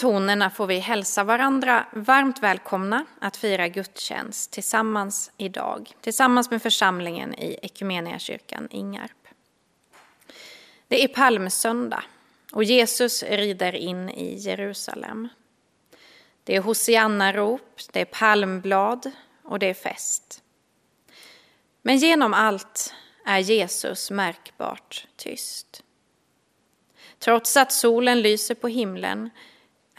Med de tonerna får vi hälsa varandra varmt välkomna att fira gudstjänst tillsammans idag, tillsammans med församlingen i Equmeniakyrkan Ingarp. Det är palmsöndag och Jesus rider in i Jerusalem. Det är hosianna-rop, det är palmblad och det är fest. Men genom allt är Jesus märkbart tyst. Trots att solen lyser på himlen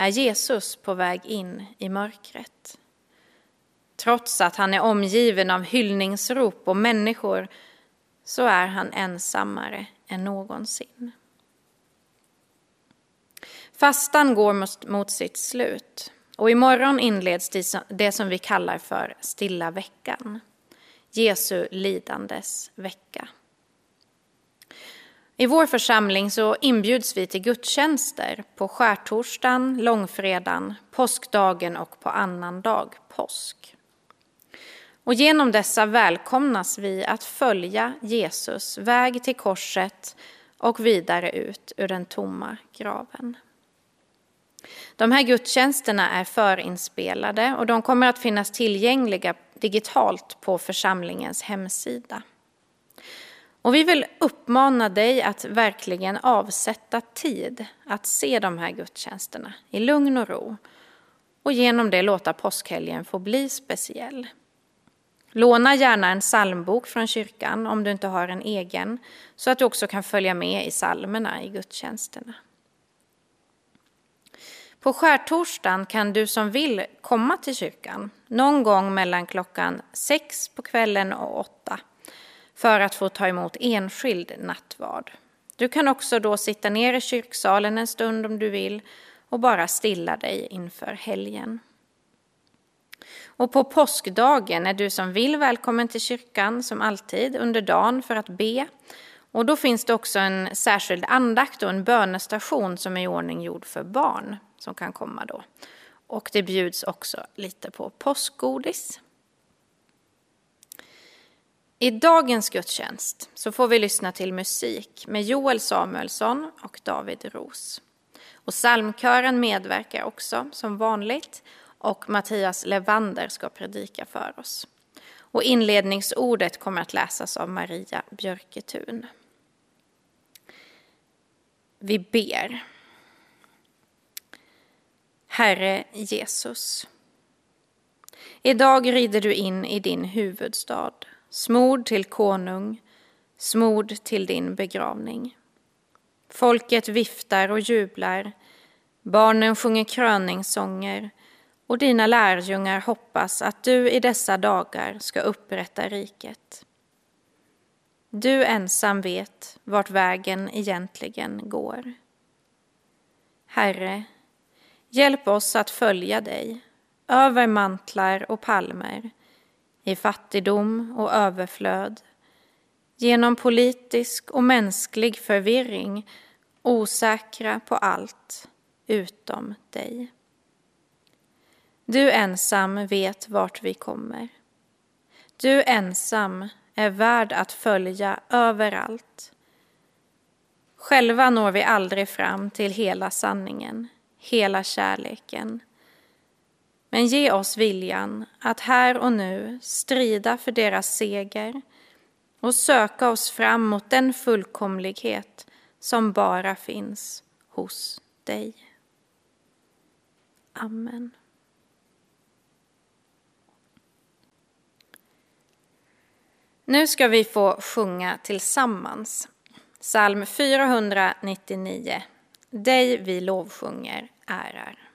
är Jesus på väg in i mörkret. Trots att han är omgiven av hyllningsrop och människor så är han ensammare än någonsin. Fastan går mot sitt slut och imorgon inleds det som vi kallar för stilla veckan. Jesu lidandes vecka. I vår församling så inbjuds vi till gudstjänster på skärtorsdagen, långfredagen, påskdagen och på annandag påsk. Och genom dessa välkomnas vi att följa Jesus väg till korset och vidare ut ur den tomma graven. De här gudstjänsterna är förinspelade och de kommer att finnas tillgängliga digitalt på församlingens hemsida. Och vi vill uppmana dig att verkligen avsätta tid att se de här gudstjänsterna i lugn och ro och genom det låta påskhelgen få bli speciell. Låna gärna en psalmbok från kyrkan om du inte har en egen så att du också kan följa med i psalmerna i gudstjänsterna. På skärtorsdagen kan du som vill komma till kyrkan någon gång mellan klockan sex på kvällen och åtta för att få ta emot enskild nattvard. Du kan också då sitta ner i kyrksalen en stund om du vill och bara stilla dig inför helgen. Och på påskdagen är du som vill välkommen till kyrkan som alltid under dagen för att be. Och då finns det också en särskild andakt och en bönestation som är i ordning gjord för barn som kan komma då. Och det bjuds också lite på påskgodis. I dagens gudstjänst så får vi lyssna till musik med Joel Samuelsson och David Ros. Och psalmkören medverkar också som vanligt och Mattias Levander ska predika för oss. Och inledningsordet kommer att läsas av Maria Björketun. Vi ber. Herre Jesus. Idag rider du in i din huvudstad smord till konung, smord till din begravning. Folket viftar och jublar, barnen sjunger kröningssånger och dina lärjungar hoppas att du i dessa dagar ska upprätta riket. Du ensam vet vart vägen egentligen går. Herre, hjälp oss att följa dig över mantlar och palmer i fattigdom och överflöd, genom politisk och mänsklig förvirring, osäkra på allt utom dig. Du ensam vet vart vi kommer. Du ensam är värd att följa överallt. Själva når vi aldrig fram till hela sanningen, hela kärleken, men ge oss viljan att här och nu strida för deras seger och söka oss fram mot den fullkomlighet som bara finns hos dig. Amen. Nu ska vi få sjunga tillsammans. Psalm 499. Dig vi lovsjunger ärar.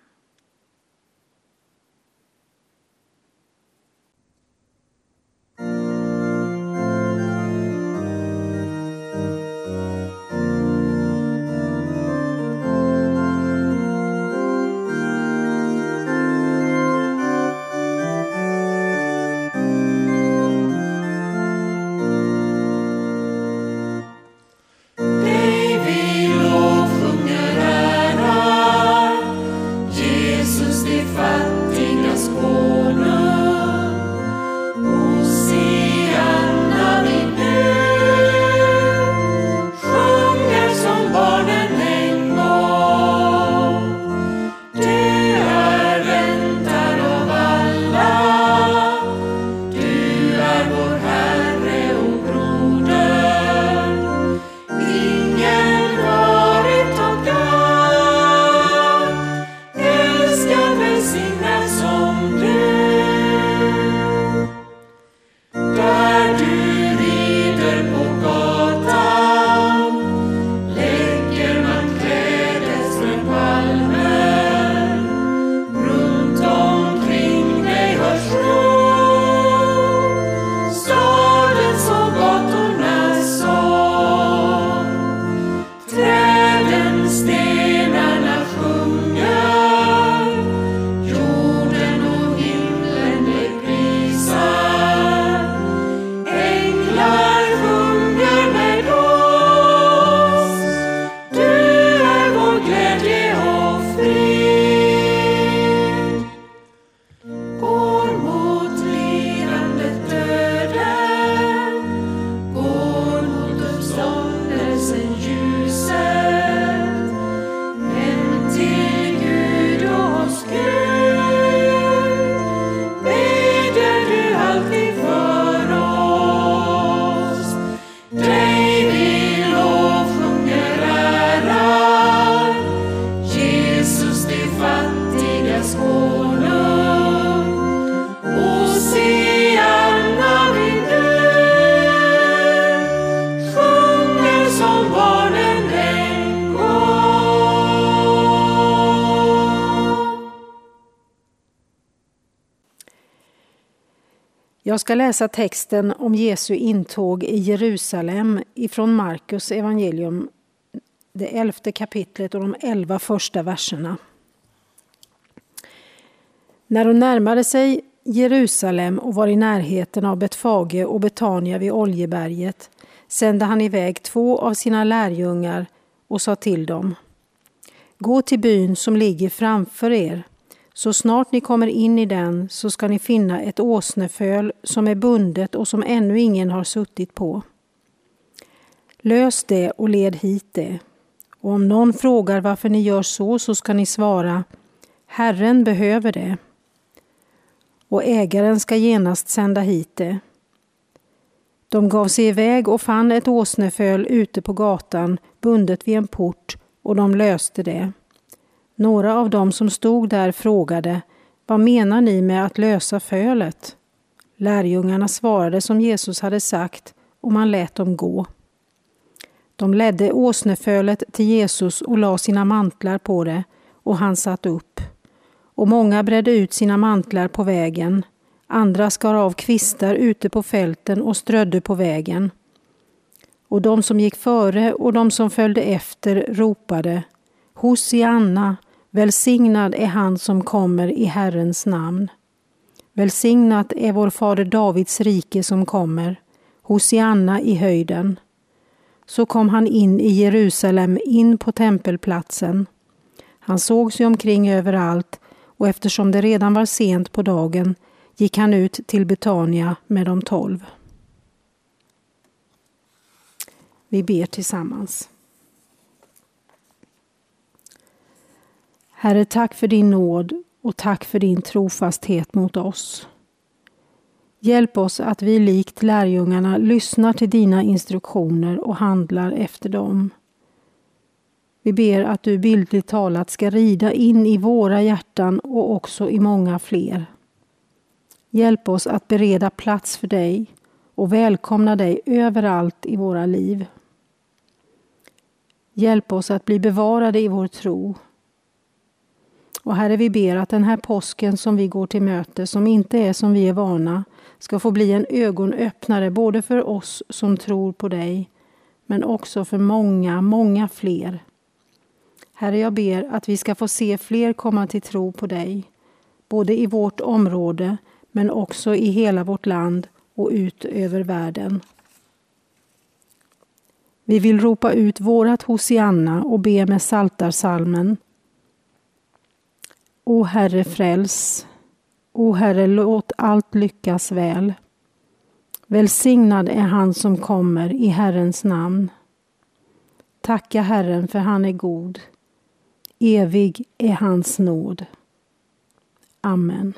Ska läsa texten om Jesu intåg i Jerusalem ifrån Markus evangelium, det elfte kapitlet och de elva första verserna. När hon närmade sig Jerusalem och var i närheten av Betfage och Betania vid Oljeberget sände han iväg två av sina lärjungar och sa till dem Gå till byn som ligger framför er. Så snart ni kommer in i den så ska ni finna ett åsneföl som är bundet och som ännu ingen har suttit på. Lös det och led hit det. Och om någon frågar varför ni gör så, så ska ni svara Herren behöver det. Och ägaren ska genast sända hit det. De gav sig iväg och fann ett åsneföl ute på gatan bundet vid en port och de löste det. Några av dem som stod där frågade Vad menar ni med att lösa fölet? Lärjungarna svarade som Jesus hade sagt och man lät dem gå. De ledde åsnefölet till Jesus och la sina mantlar på det och han satt upp. Och många bredde ut sina mantlar på vägen. Andra skar av kvistar ute på fälten och strödde på vägen. Och de som gick före och de som följde efter ropade Hosianna, välsignad är han som kommer i Herrens namn. Välsignat är vår fader Davids rike som kommer. Hosianna i höjden. Så kom han in i Jerusalem, in på tempelplatsen. Han såg sig omkring överallt och eftersom det redan var sent på dagen gick han ut till Betania med de tolv. Vi ber tillsammans. Herre, tack för din nåd och tack för din trofasthet mot oss. Hjälp oss att vi likt lärjungarna lyssnar till dina instruktioner och handlar efter dem. Vi ber att du bildligt talat ska rida in i våra hjärtan och också i många fler. Hjälp oss att bereda plats för dig och välkomna dig överallt i våra liv. Hjälp oss att bli bevarade i vår tro. Och Herre, vi ber att den här påsken som vi går till möte, som inte är som vi är vana, ska få bli en ögonöppnare både för oss som tror på dig, men också för många, många fler. Herre, jag ber att vi ska få se fler komma till tro på dig, både i vårt område, men också i hela vårt land och ut över världen. Vi vill ropa ut vårat Hosianna och be med saltarsalmen. O Herre fräls, O Herre låt allt lyckas väl. Välsignad är han som kommer i Herrens namn. Tacka Herren för han är god. Evig är hans nåd. Amen.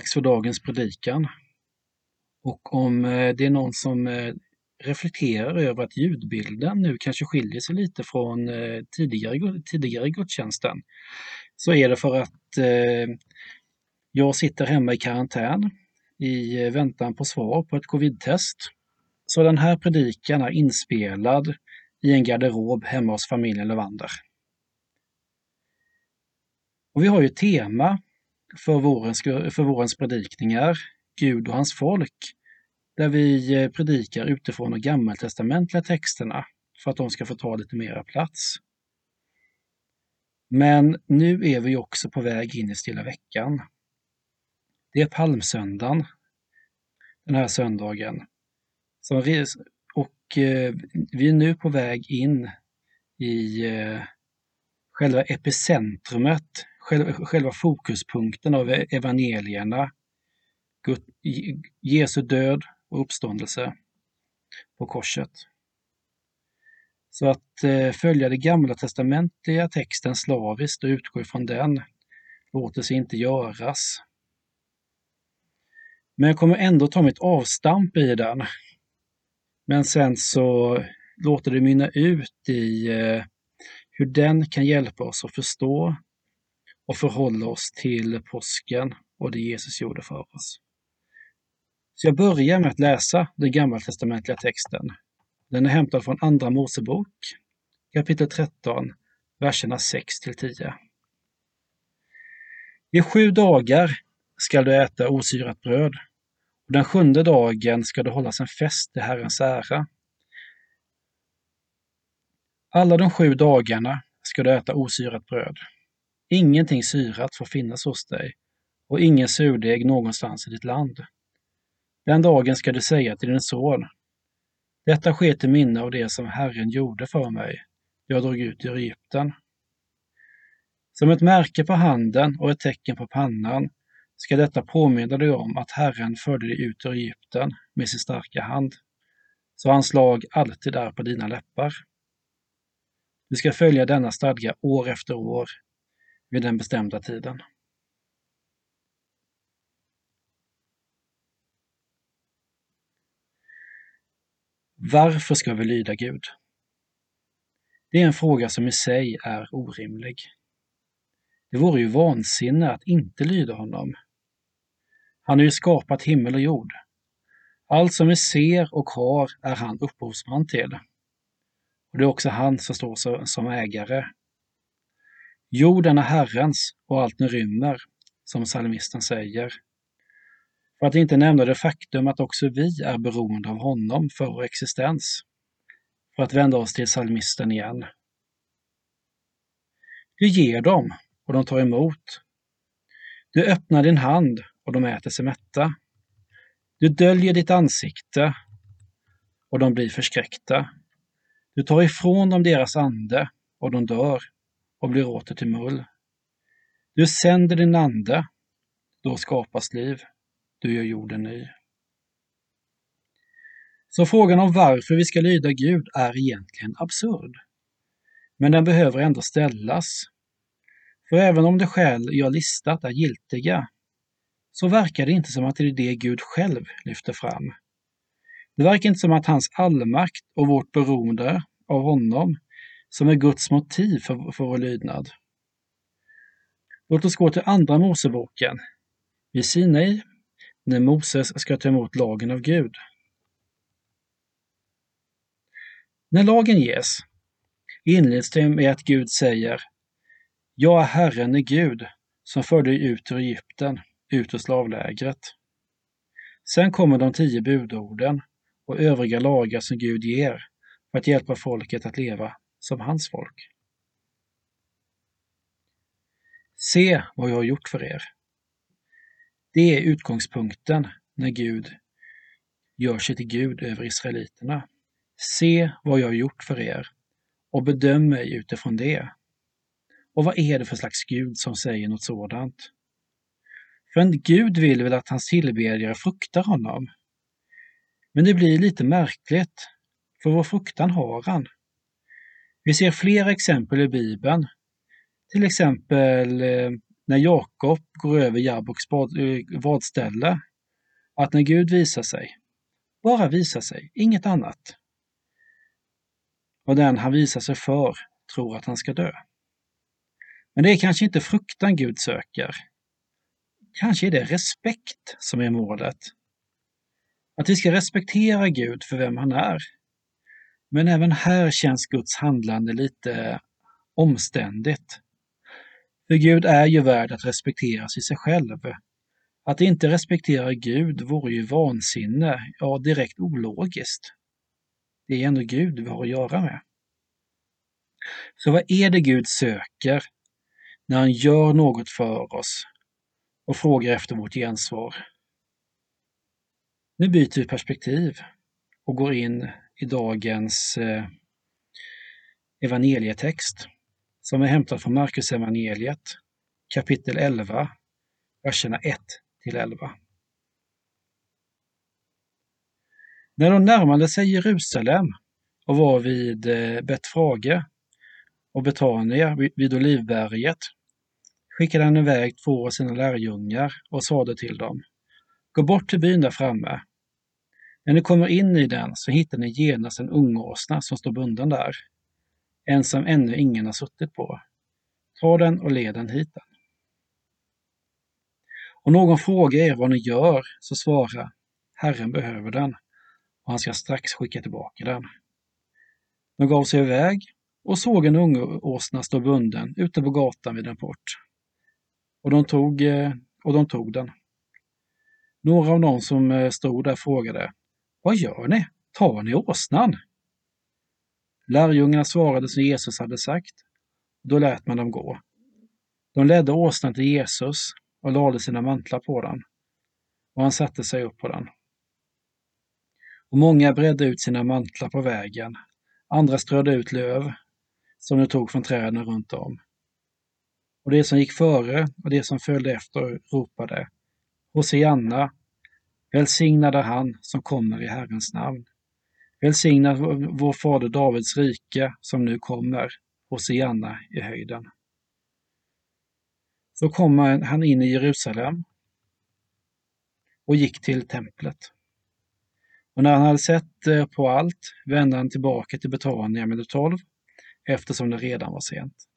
Dags för dagens predikan. Och om eh, det är någon som eh, reflekterar över att ljudbilden nu kanske skiljer sig lite från eh, tidigare, tidigare gudstjänsten, så är det för att jag sitter hemma i karantän i väntan på svar på ett covid-test. Så den här predikan är inspelad i en garderob hemma hos familjen Levander. Och vi har ju ett tema för vårens, för vårens predikningar, Gud och hans folk, där vi eh, predikar utifrån de gammaltestamentliga texterna för att de ska få ta lite mera plats. Men nu är vi också på väg in i Stilla veckan. Det är palmsöndagen, den här söndagen. Och eh, vi är nu på väg in i eh, själva epicentrumet själva fokuspunkten av evangelierna, Jesu död och uppståndelse på korset. Så att eh, följa det gamla testamentliga texten slaviskt och utgå ifrån den låter sig inte göras. Men jag kommer ändå ta mitt avstamp i den. Men sen så låter det mynna ut i eh, hur den kan hjälpa oss att förstå och förhålla oss till påsken och det Jesus gjorde för oss. Så jag börjar med att läsa den gammaltestamentliga texten. Den är hämtad från Andra Mosebok, kapitel 13, verserna 6 till 10. I sju dagar skall du äta osyrat bröd, och den sjunde dagen ska det hållas en fest till Herrens ära. Alla de sju dagarna ska du äta osyrat bröd. Ingenting syrat får finnas hos dig och ingen surdeg någonstans i ditt land. Den dagen ska du säga till din son, detta sker till minne av det som Herren gjorde för mig. Jag drog ut ur Egypten. Som ett märke på handen och ett tecken på pannan ska detta påminna dig om att Herren förde dig ut ur Egypten med sin starka hand, så hans lag alltid är på dina läppar. Du ska följa denna stadga år efter år vid den bestämda tiden. Varför ska vi lyda Gud? Det är en fråga som i sig är orimlig. Det vore ju vansinne att inte lyda honom. Han har ju skapat himmel och jord. Allt som vi ser och har är han upphovsman till. Och det är också han som står som ägare Jorden är Herrens och allt den rymmer, som psalmisten säger. För att inte nämna det faktum att också vi är beroende av honom för vår existens. För att vända oss till psalmisten igen. Du ger dem och de tar emot. Du öppnar din hand och de äter sig mätta. Du döljer ditt ansikte och de blir förskräckta. Du tar ifrån dem deras ande och de dör och blir åter till mull. Du sänder din ande, då skapas liv, du gör jorden ny. Så frågan om varför vi ska lyda Gud är egentligen absurd. Men den behöver ändå ställas. För även om de skäl jag listat är giltiga, så verkar det inte som att det är det Gud själv lyfter fram. Det verkar inte som att hans allmakt och vårt beroende av honom som är Guds motiv för, för vår lydnad. Låt oss gå till Andra Moseboken, vid Sinai, när Moses ska ta emot lagen av Gud. När lagen ges inleds det med att Gud säger Jag är Herren är Gud som förde dig ut ur Egypten, ut ur slavlägret. Sen kommer de tio budorden och övriga lagar som Gud ger för att hjälpa folket att leva som hans folk. Se vad jag har gjort för er. Det är utgångspunkten när Gud gör sig till Gud över israeliterna. Se vad jag har gjort för er och bedöm mig utifrån det. Och vad är det för slags Gud som säger något sådant? För en Gud vill väl att hans tillbedjare fruktar honom. Men det blir lite märkligt, för vår fruktan har han. Vi ser flera exempel i Bibeln. Till exempel eh, när Jakob går över Jabboks eh, vadställe, att när Gud visar sig, bara visar sig, inget annat, och den han visar sig för tror att han ska dö. Men det är kanske inte fruktan Gud söker. Kanske är det respekt som är målet. Att vi ska respektera Gud för vem han är. Men även här känns Guds handlande lite omständigt. För Gud är ju värd att respekteras i sig själv. Att inte respektera Gud vore ju vansinne, ja direkt ologiskt. Det är ändå Gud vi har att göra med. Så vad är det Gud söker när han gör något för oss och frågar efter vårt gensvar? Nu byter vi perspektiv och går in i dagens eh, evangelietext som är hämtad från Markus evangeliet kapitel 11, verserna 1 till 11. När de närmade sig Jerusalem och var vid eh, Betfrage och Betania vid Olivberget skickade han iväg två av sina lärjungar och sade till dem Gå bort till byn där framme. När ni kommer in i den så hittar ni genast en ungåsna som står bunden där, en som ännu ingen har suttit på. Ta den och led den hit. Den. Om någon frågar er vad ni gör så svara Herren behöver den och han ska strax skicka tillbaka den. De gav sig iväg och såg en ungåsna stå bunden ute på gatan vid en port. Och de tog, eh, och de tog den. Några av dem som eh, stod där frågade vad gör ni? Tar ni åsnan? Lärjungarna svarade som Jesus hade sagt. Då lät man dem gå. De ledde åsnan till Jesus och lade sina mantlar på den. Och han satte sig upp på den. Och många bredde ut sina mantlar på vägen. Andra strödde ut löv som de tog från träden runt om. Och det som gick före och det som följde efter ropade Hosianna, välsignad är han som kommer i Herrens namn. Välsignad vår fader Davids rike som nu kommer, Hosianna i höjden. Så kom han in i Jerusalem och gick till templet. Och när han hade sett eh, på allt vände han tillbaka till Betania med de tolv eftersom det redan var sent.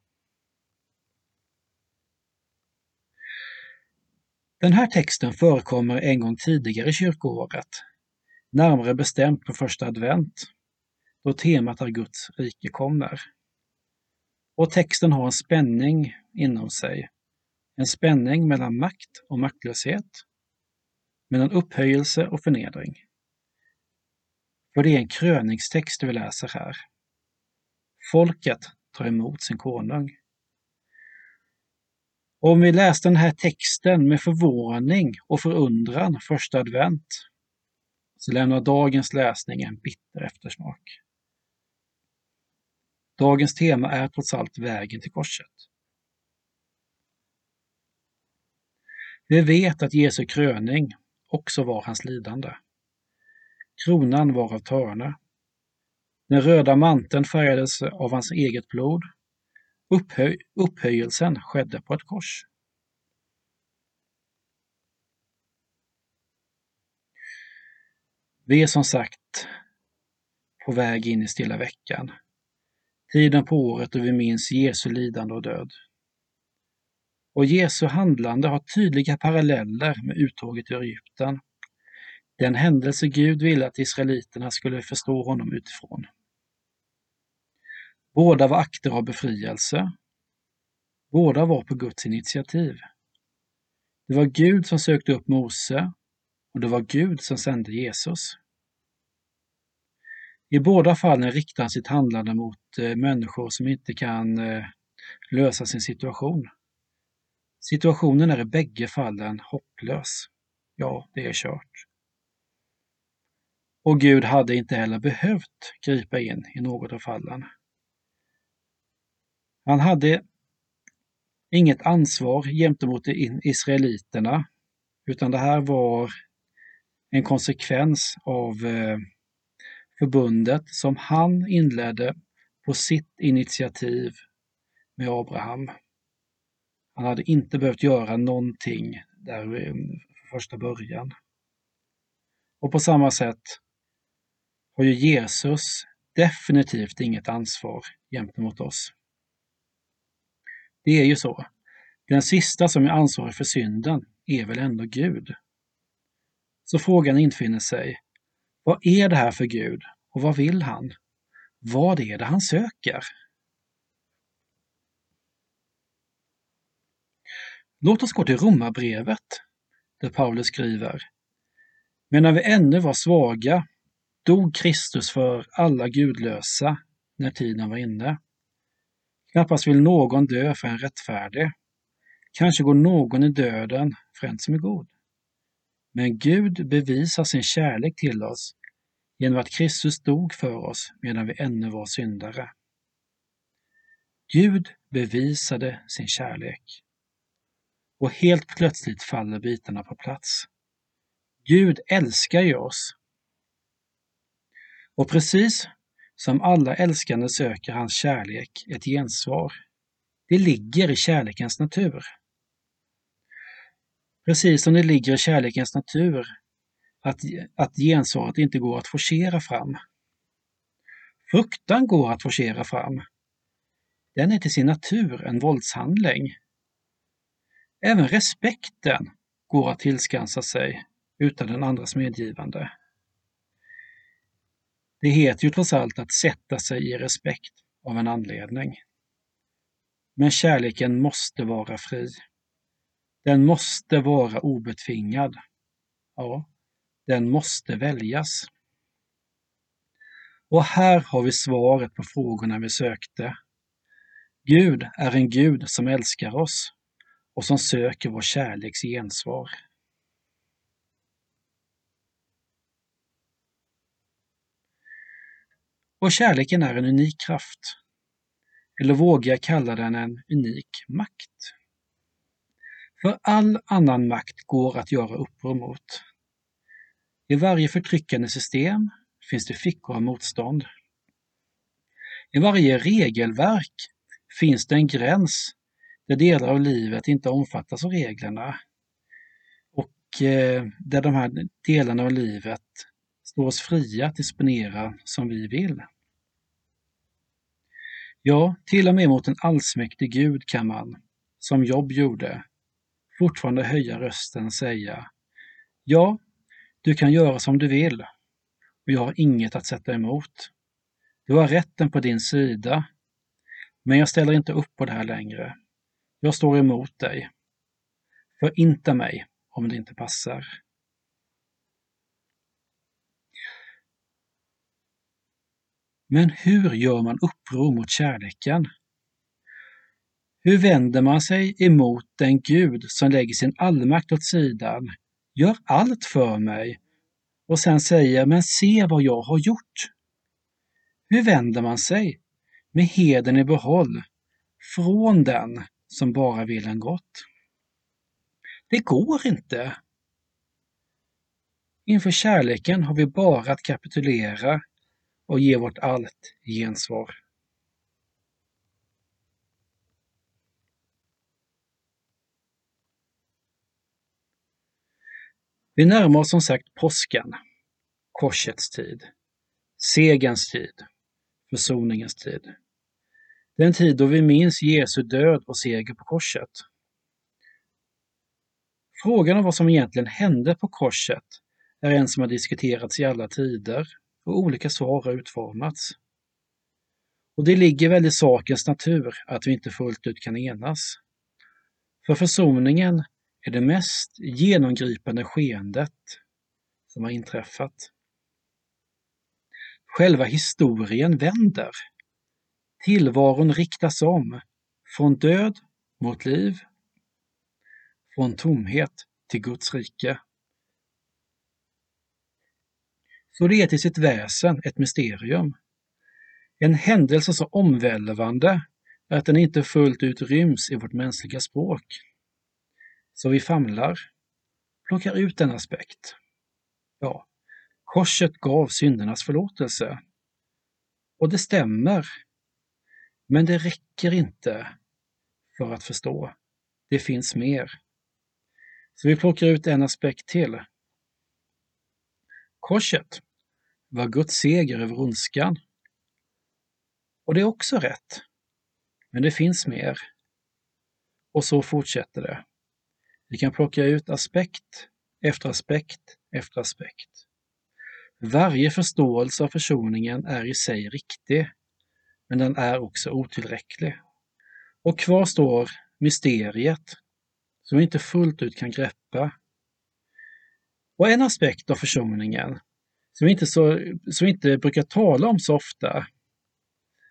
Den här texten förekommer en gång tidigare i kyrkoåret, närmare bestämt på första advent, då temat är Guds rike kommer. Och texten har en spänning inom sig, en spänning mellan makt och maktlöshet, mellan upphöjelse och förnedring. För det är en kröningstext vi läser här. Folket tar emot sin konung. Om vi läste den här texten med förvåning och förundran första advent så lämnar dagens läsning en bitter eftersmak. Dagens tema är trots allt vägen till korset. Vi vet att Jesu kröning också var hans lidande. Kronan var av törne. Den röda manteln färgades av hans eget blod. Upphöj upphöjelsen skedde på ett kors. Vi är som sagt på väg in i stilla veckan. Tiden på året då vi minns Jesu lidande och död. Och Jesu handlande har tydliga paralleller med uttåget ur Egypten den händelse Gud ville att israeliterna skulle förstå honom utifrån. Båda var akter av befrielse. Båda var på Guds initiativ. Det var Gud som sökte upp Mose och det var Gud som sände Jesus. I båda fallen riktar han sitt handlande mot eh, människor som inte kan eh, lösa sin situation. Situationen är i bägge fallen hopplös. Ja, det är kört. Och Gud hade inte heller behövt gripa in i något av fallen. Han hade inget ansvar gentemot israeliterna, utan det här var en konsekvens av eh, förbundet som han inledde på sitt initiativ med Abraham. Han hade inte behövt göra någonting där eh, från första början. Och på samma sätt har ju Jesus definitivt inget ansvar gentemot oss. Det är ju så. Den sista som är ansvarig för synden är väl ändå Gud. Så frågan infinner sig, vad är det här för Gud och vad vill han? Vad är det han söker? Låt oss gå till Romarbrevet, där Paulus skriver Men när vi ännu var svaga dog Kristus för alla gudlösa när tiden var inne. Knappast vill någon dö för en rättfärdig. Kanske går någon i döden för en som är god. Men Gud bevisar sin kärlek till oss genom att Kristus dog för oss medan vi ännu var syndare. Gud bevisade sin kärlek. Och helt plötsligt faller bitarna på plats. Gud älskar ju oss. Och precis som alla älskande söker hans kärlek ett gensvar. Det ligger i kärlekens natur. Precis som det ligger i kärlekens natur att, att gensvaret inte går att forcera fram. Fruktan går att forcera fram. Den är till sin natur en våldshandling. Även respekten går att tillskansa sig utan den andras medgivande. Det heter ju trots allt att sätta sig i respekt av en anledning. Men kärleken måste vara fri. Den måste vara obetvingad. Ja, den måste väljas. Och här har vi svaret på frågorna vi sökte. Gud är en Gud som älskar oss och som söker vår kärleks gensvar. Och kärleken är en unik kraft. Eller vågar jag kalla den en unik makt? För all annan makt går att göra uppror mot. I varje förtryckande system finns det fickor av motstånd. I varje regelverk finns det en gräns där delar av livet inte omfattas av reglerna och eh, där de här delarna av livet står oss fria att disponera som vi vill. Ja, till och med mot en allsmäktig Gud kan man, som Job gjorde, fortfarande höja rösten och säga Ja, du kan göra som du vill och jag har inget att sätta emot. Du har rätten på din sida, men jag ställer inte upp på det här längre. Jag står emot dig. Förinta mig om det inte passar. Men hur gör man uppror mot kärleken? Hur vänder man sig emot den Gud som lägger sin allmakt åt sidan, gör allt för mig och sen säger men se vad jag har gjort? Hur vänder man sig med heden i behåll från den som bara vill en gott? Det går inte. Inför kärleken har vi bara att kapitulera och ge vårt allt gensvar. Vi närmar oss som sagt påsken, korsets tid, segerns tid, försoningens tid. Den tid då vi minns Jesu död och seger på korset. Frågan om vad som egentligen hände på korset är en som har diskuterats i alla tider och olika svar har utformats. Och det ligger väl i sakens natur att vi inte fullt ut kan enas. För försoningen är det mest genomgripande skeendet som har inträffat. Själva historien vänder. Tillvaron riktas om från död mot liv, från tomhet till Guds rike. Så det är till sitt väsen ett mysterium. En händelse så omvälvande att den inte fullt ut ryms i vårt mänskliga språk. Så vi famlar, plockar ut en aspekt. Ja, korset gav syndernas förlåtelse. Och det stämmer. Men det räcker inte för att förstå. det finns mer. Så vi plockar ut en aspekt till. Korset var Guds seger över ondskan. Och det är också rätt. Men det finns mer. Och så fortsätter det. Vi kan plocka ut aspekt efter aspekt efter aspekt. Varje förståelse av försoningen är i sig riktig, men den är också otillräcklig. Och kvar står mysteriet som vi inte fullt ut kan greppa. Och en aspekt av försoningen som vi inte, så, som vi inte brukar tala om så ofta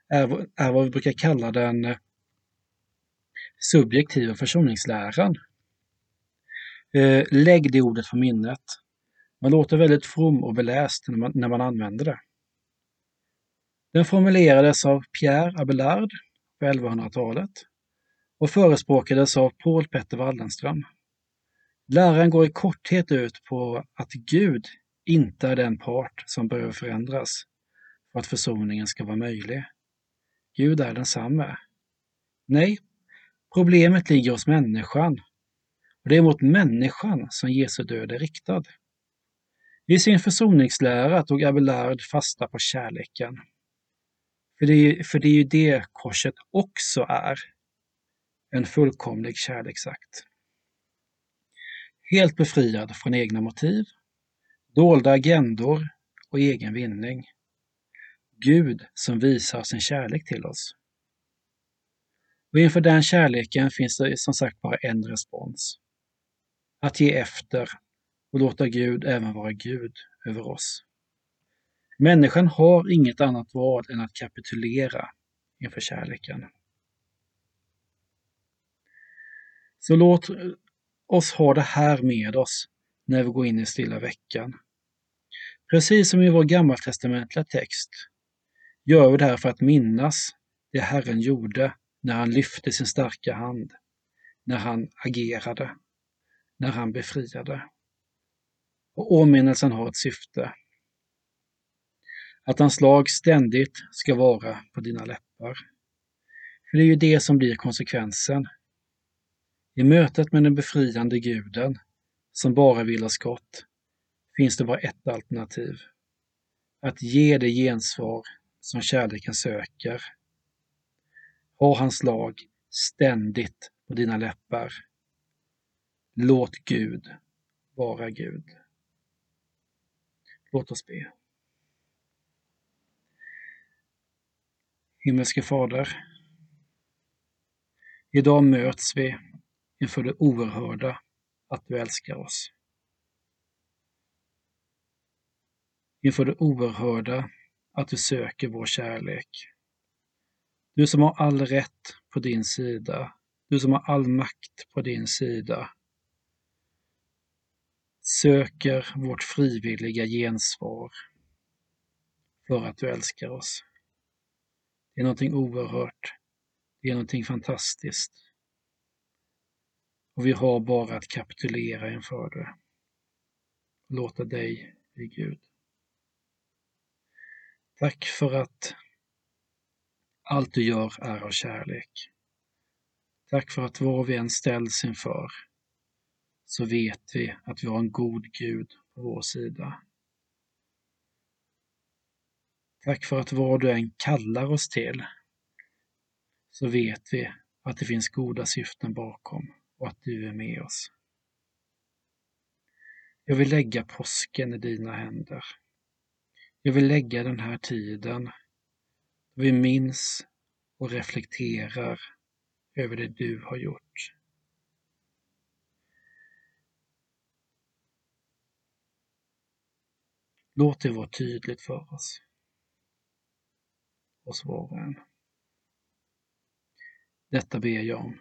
är, är vad vi brukar kalla den subjektiva försoningsläran. Eh, lägg det ordet på minnet. Man låter väldigt from och beläst när man, när man använder det. Den formulerades av Pierre Abelard på 1100-talet och förespråkades av Paul Petter Wallenström. Läran går i korthet ut på att Gud inte är den part som behöver förändras för att försoningen ska vara möjlig. Gud är densamme. Nej, problemet ligger hos människan och det är mot människan som Jesu död är riktad. I sin försoningslära tog Abelard fasta på kärleken. För det, är, för det är ju det korset också är. En fullkomlig kärleksakt. Helt befriad från egna motiv, dolda agendor och egen vinning. Gud som visar sin kärlek till oss. Och inför den kärleken finns det som sagt bara en respons. Att ge efter och låta Gud även vara Gud över oss. Människan har inget annat val än att kapitulera inför kärleken. Så låt oss ha det här med oss när vi går in i stilla veckan. Precis som i vår gammaltestamentliga text gör vi det här för att minnas det Herren gjorde när han lyfte sin starka hand, när han agerade, när han befriade. Och åminnelsen har ett syfte. Att hans lag ständigt ska vara på dina läppar. För det är ju det som blir konsekvensen. I mötet med den befriande guden, som bara vill oss gott, finns det bara ett alternativ. Att ge det gensvar som kärleken söker. Ha hans lag ständigt på dina läppar. Låt Gud vara Gud. Låt oss be. Himmelske Fader. Idag möts vi inför det oerhörda att du älskar oss. Inför det oerhörda att du söker vår kärlek. Du som har all rätt på din sida. Du som har all makt på din sida söker vårt frivilliga gensvar för att du älskar oss. Det är någonting oerhört. Det är någonting fantastiskt. Och vi har bara att kapitulera inför det. Låta dig bli Gud. Tack för att allt du gör är av kärlek. Tack för att vad vi än ställs inför så vet vi att vi har en god Gud på vår sida. Tack för att vad du än kallar oss till så vet vi att det finns goda syften bakom och att du är med oss. Jag vill lägga påsken i dina händer. Jag vill lägga den här tiden då vi minns och reflekterar över det du har gjort. Låt det vara tydligt för oss, oss var och en. Detta ber jag om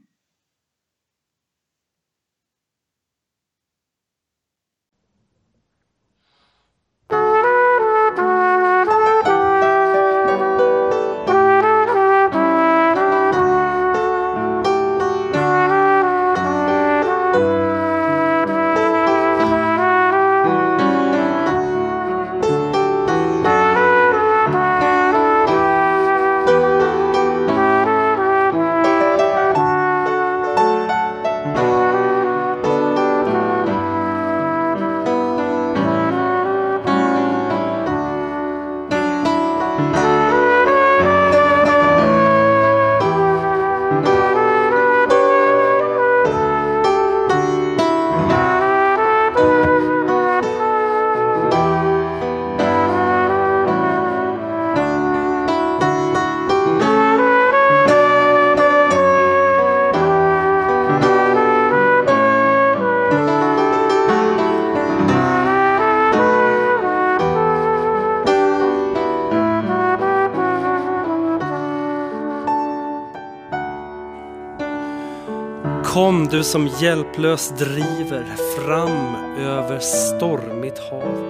Kom du som hjälplös driver fram över stormigt hav.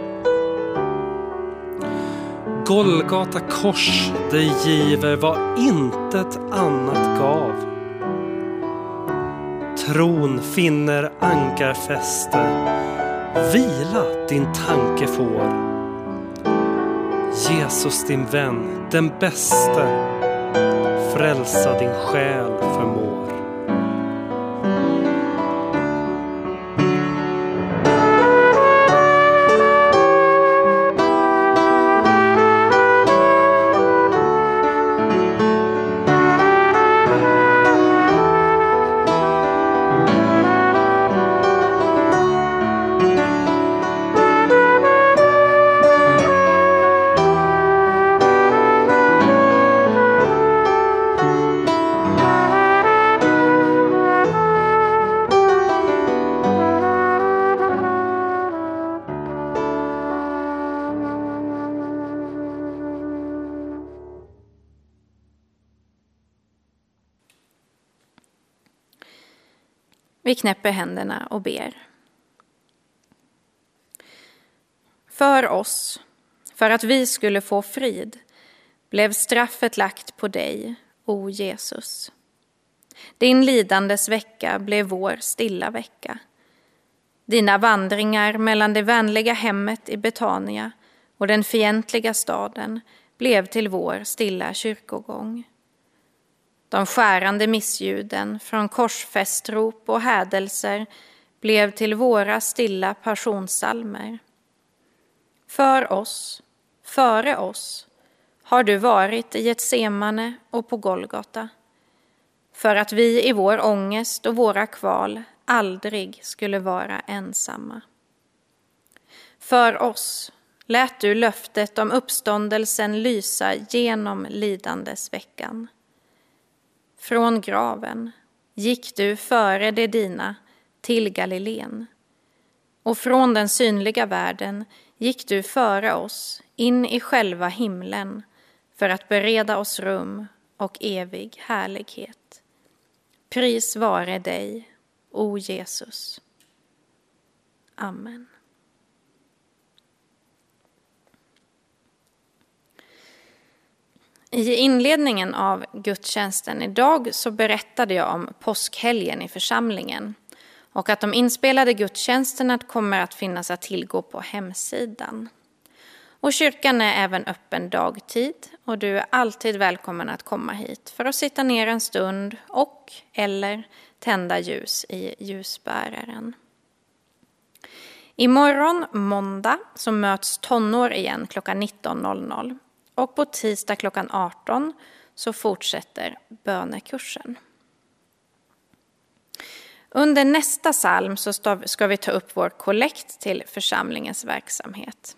Golgata kors dig giver vad intet annat gav. Tron finner ankarfäste, vila din tanke får. Jesus din vän, den bäste, frälsa din själ förmår. Vi knäpper händerna och ber. För oss, för att vi skulle få frid, blev straffet lagt på dig, o Jesus. Din lidandes vecka blev vår stilla vecka. Dina vandringar mellan det vänliga hemmet i Betania och den fientliga staden blev till vår stilla kyrkogång. De skärande missljuden från korsfästrop och hädelser blev till våra stilla passionssalmer. För oss, före oss, har du varit i ett semane och på Golgata för att vi i vår ångest och våra kval aldrig skulle vara ensamma. För oss lät du löftet om uppståndelsen lysa genom lidandesveckan. Från graven gick du före de dina till Galileen och från den synliga världen gick du före oss in i själva himlen för att bereda oss rum och evig härlighet. Pris vare dig, o Jesus. Amen. I inledningen av gudstjänsten idag så berättade jag om påskhelgen i församlingen och att de inspelade gudstjänsterna kommer att finnas att tillgå på hemsidan. Och kyrkan är även öppen dagtid och du är alltid välkommen att komma hit för att sitta ner en stund och eller tända ljus i ljusbäraren. Imorgon, måndag, så möts tonår igen klockan 19.00 och på tisdag klockan 18 så fortsätter bönekursen. Under nästa psalm så ska vi ta upp vår kollekt till församlingens verksamhet.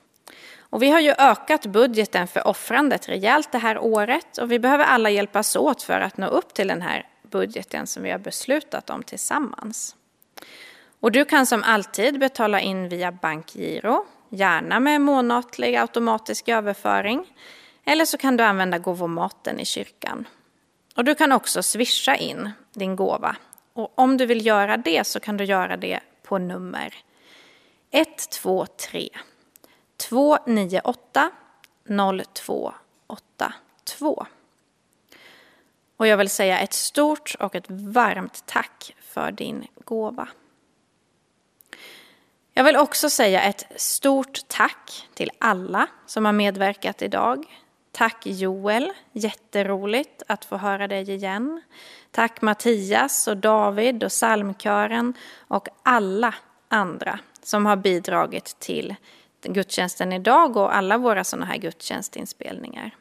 Och vi har ju ökat budgeten för offrandet rejält det här året och vi behöver alla hjälpas åt för att nå upp till den här budgeten som vi har beslutat om tillsammans. Och du kan som alltid betala in via bankgiro, gärna med månatlig automatisk överföring eller så kan du använda gåvomaten i kyrkan. Och du kan också swisha in din gåva. Och om du vill göra det så kan du göra det på nummer 123 298 0282. Och jag vill säga ett stort och ett varmt tack för din gåva. Jag vill också säga ett stort tack till alla som har medverkat idag. Tack Joel, jätteroligt att få höra dig igen. Tack Mattias och David och psalmkören och alla andra som har bidragit till gudstjänsten idag och alla våra sådana här gudstjänstinspelningar.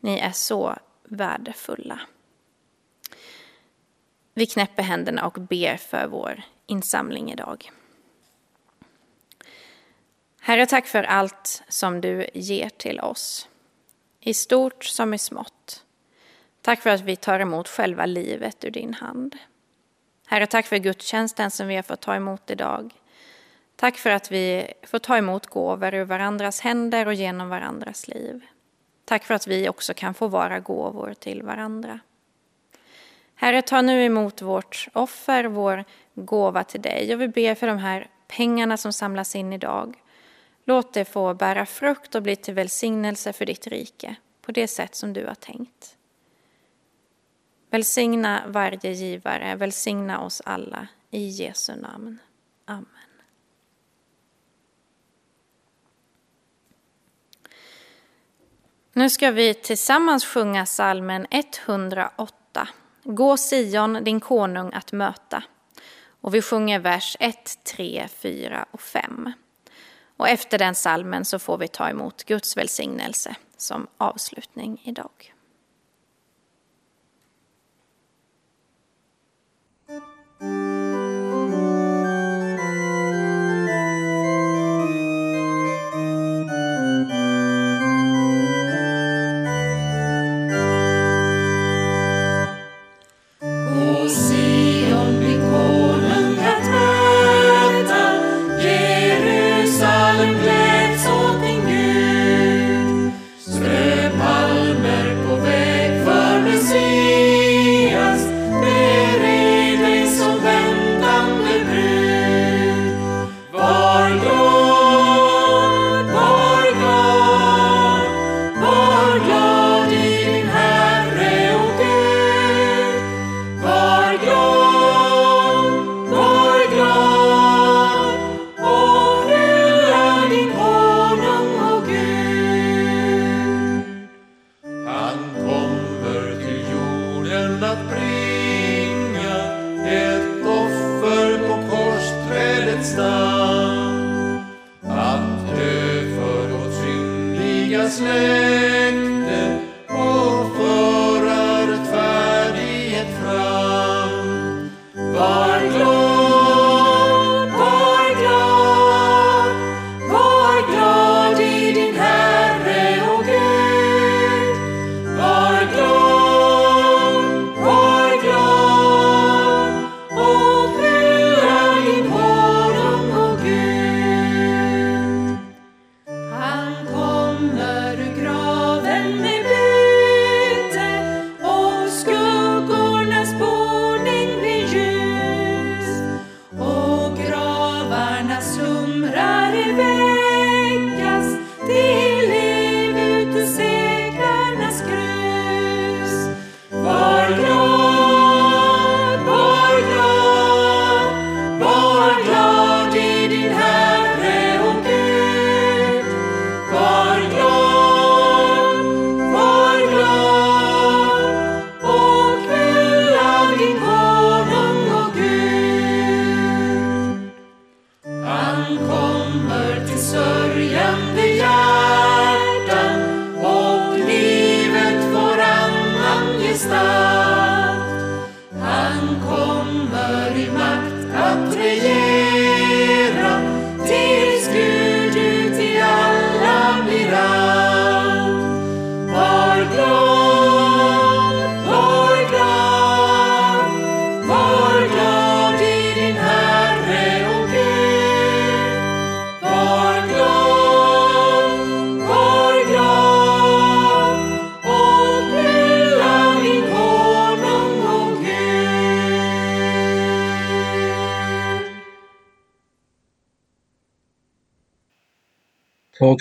Ni är så värdefulla. Vi knäpper händerna och ber för vår insamling idag. Herre, tack för allt som du ger till oss i stort som i smått. Tack för att vi tar emot själva livet ur din hand. Herre, tack för gudstjänsten som vi har fått ta emot idag. Tack för att vi får ta emot gåvor ur varandras händer och genom varandras liv. Tack för att vi också kan få vara gåvor till varandra. Herre, ta nu emot vårt offer, vår gåva till dig och vi ber för de här pengarna som samlas in idag. Låt det få bära frukt och bli till välsignelse för ditt rike på det sätt som du har tänkt. Välsigna varje givare, välsigna oss alla. I Jesu namn. Amen. Nu ska vi tillsammans sjunga salmen 108. Gå Sion, din konung att möta. Och vi sjunger vers 1, 3, 4 och 5. Och efter den salmen så får vi ta emot Guds välsignelse som avslutning idag.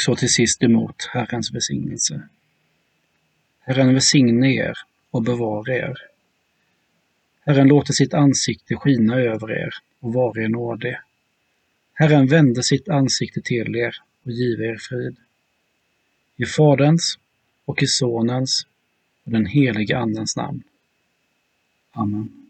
Tag så till sist emot Herrens välsignelse. Herren välsigne er och bevara er. Herren låter sitt ansikte skina över er och vare er nådig. Herren vände sitt ansikte till er och give er frid. I Faderns och i Sonens och den helige Andens namn. Amen.